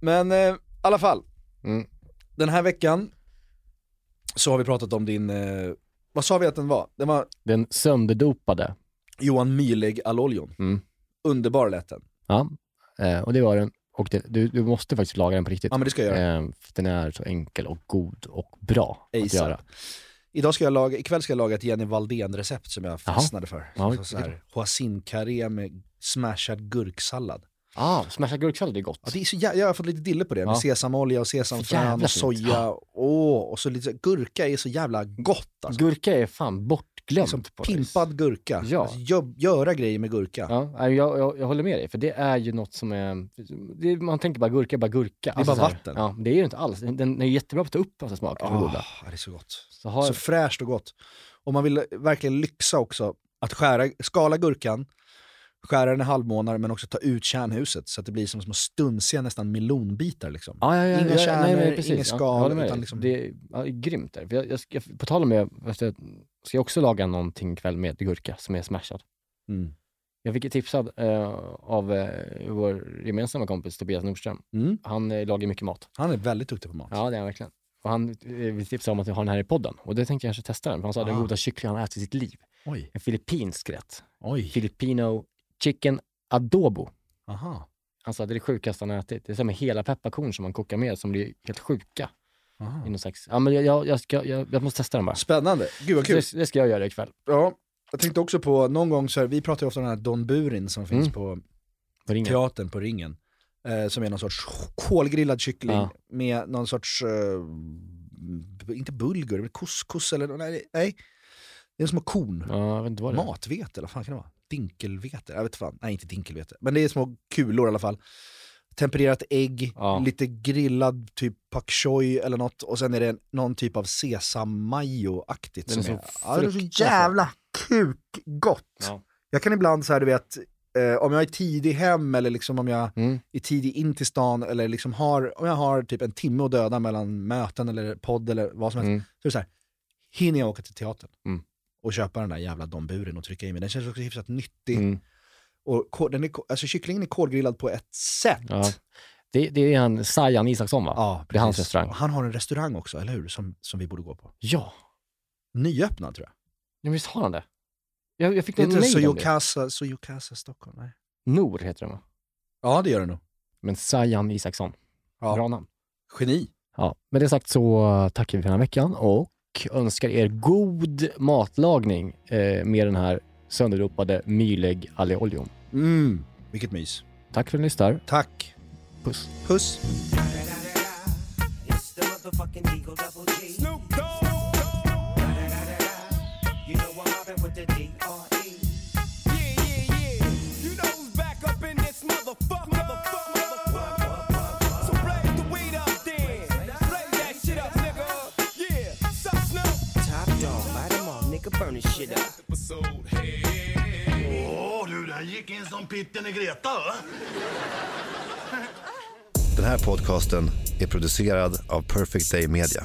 Men eh, i alla fall. Mm. Den här veckan så har vi pratat om din, eh, vad sa vi att den var? Den var Den sönderdopade. Johan Myhlegg Aloljon. Mm. Underbar lät den. Ja, eh, och det var den. Och det, du, du måste faktiskt laga den på riktigt. Ja men det ska jag göra. Eh, för den är så enkel och god och bra att ASAP. göra. Idag ska jag laga, ikväll ska jag laga ett Jenny Valdén-recept som jag fastnade för. Ja, så, så här, hoisin med smashad gurksallad. Ah, smashad gurksallad är gott. Ja, det är så jä- jag har fått lite dille på det med Ja. sesamolja och sesamfrön jävla och fint. soja. Ja. Åh, och så lite, gurka är så jävla gott alltså. Gurka är fan bortglömt. Som på något vis. pimpad gurka. Ja. Alltså, gö- göra grejer med gurka. Ja, nej, jag, jag, jag håller med dig, för det är ju något som är... Det, är- man tänker bara gurka, bara gurka. Det är bara så här, vatten. Ja, det är ju inte alls. Den, den är jättebra på att ta upp massa smaker som är goda. Det är så gott. Så har, Så fräscht och gott. Och man vill verkligen lyxa också. Att skära, skala gurkan, skära den i halvmånar men också ta ut kärnhuset så att det blir som små stunsiga nästan melonbitar liksom. Ja, ja, ja, Inga kärnor, Ja, skal, jag utan liksom- Det är ja, grymt. Där. Jag, jag ska, på tal om det, jag ska jag också laga någonting ikväll med gurka som är smashad. Mm. Jag fick tipsad eh, av eh, vår gemensamma kompis Tobias Nordström. Mm. Han eh, lagar mycket mat. Han är väldigt duktig på mat. Ja, det är han verkligen. Och han eh, vill tipsa om att vi har den här i podden. Och det tänkte jag kanske testa den. För han sa att den Ah. godaste kyckling han har ätit i sitt liv. Oj. En filippinsk rätt. Oj. Filipino chicken adobo. Aha. Att det är det sjukaste han har ätit. Det är som hela pepparkorn som man kokar med som blir helt sjuka. Aha. I någon slags... Ja, men jag, jag, ska, jag, jag måste testa den bara. Spännande. Gud vad kul. Det, det ska jag göra ikväll. Ja, jag tänkte också på, någon gång så här, vi pratar ju ofta om den här Don Burin som finns Mm. på På ringen. teatern på ringen. Eh, som är någon sorts kolgrillad kyckling Ja. med någon sorts, eh, inte bulgur, men couscous eller nej, nej. Det är små korn. Ja. Matvete, eller vad fan kan det vara? Dinkelvete? Jag vet fan. Nej, inte dinkelvete. Men det är små kulor i alla fall. Tempererat ägg, Ja. lite grillad typ pak choi eller något. Och sen är det någon typ av sesam-majo-aktigt. Den är som det är så jävla kukgott. Ja. Jag kan ibland så här, du vet, eh, om jag är tidig hem eller liksom om jag Mm. är tidig in till stan eller liksom har, om jag har typ en timme att döda mellan möten eller podd eller vad som helst. Mm. Så är det så här, hinner jag åka till teatern Mm. Och köpa den där jävla Don Buren och trycka i mig. Den känns också hyfsat nyttig. Mm. Och den är, alltså kycklingen är kolgrillad på ett sätt. Ja. Det, det är han Sajan Isaksson va? Ja, det är hans precis. restaurang. Och Han har en restaurang också, eller hur? Som, som vi borde gå på. Ja. Nyöppnad tror jag. ja, visst har han det? Jag, jag fick någon mejl om det. Sojokasa, Sojokasa Stockholm. Nej. Nor heter den va? Ja, det gör det nog. Men Sajan Isaksson. Ja. Bra namn. Geni. Ja, med det sagt så tackar vi för den här veckan och önskar er god matlagning eh, med den här sönderropade myrlägg alle oljon. Mm, vilket mys. Tack för att ni lyssnar. Tack. Puss. Puss. Åh du, den gick in som pitten i Greta va? Den här podcasten är producerad av Perfect Day Media.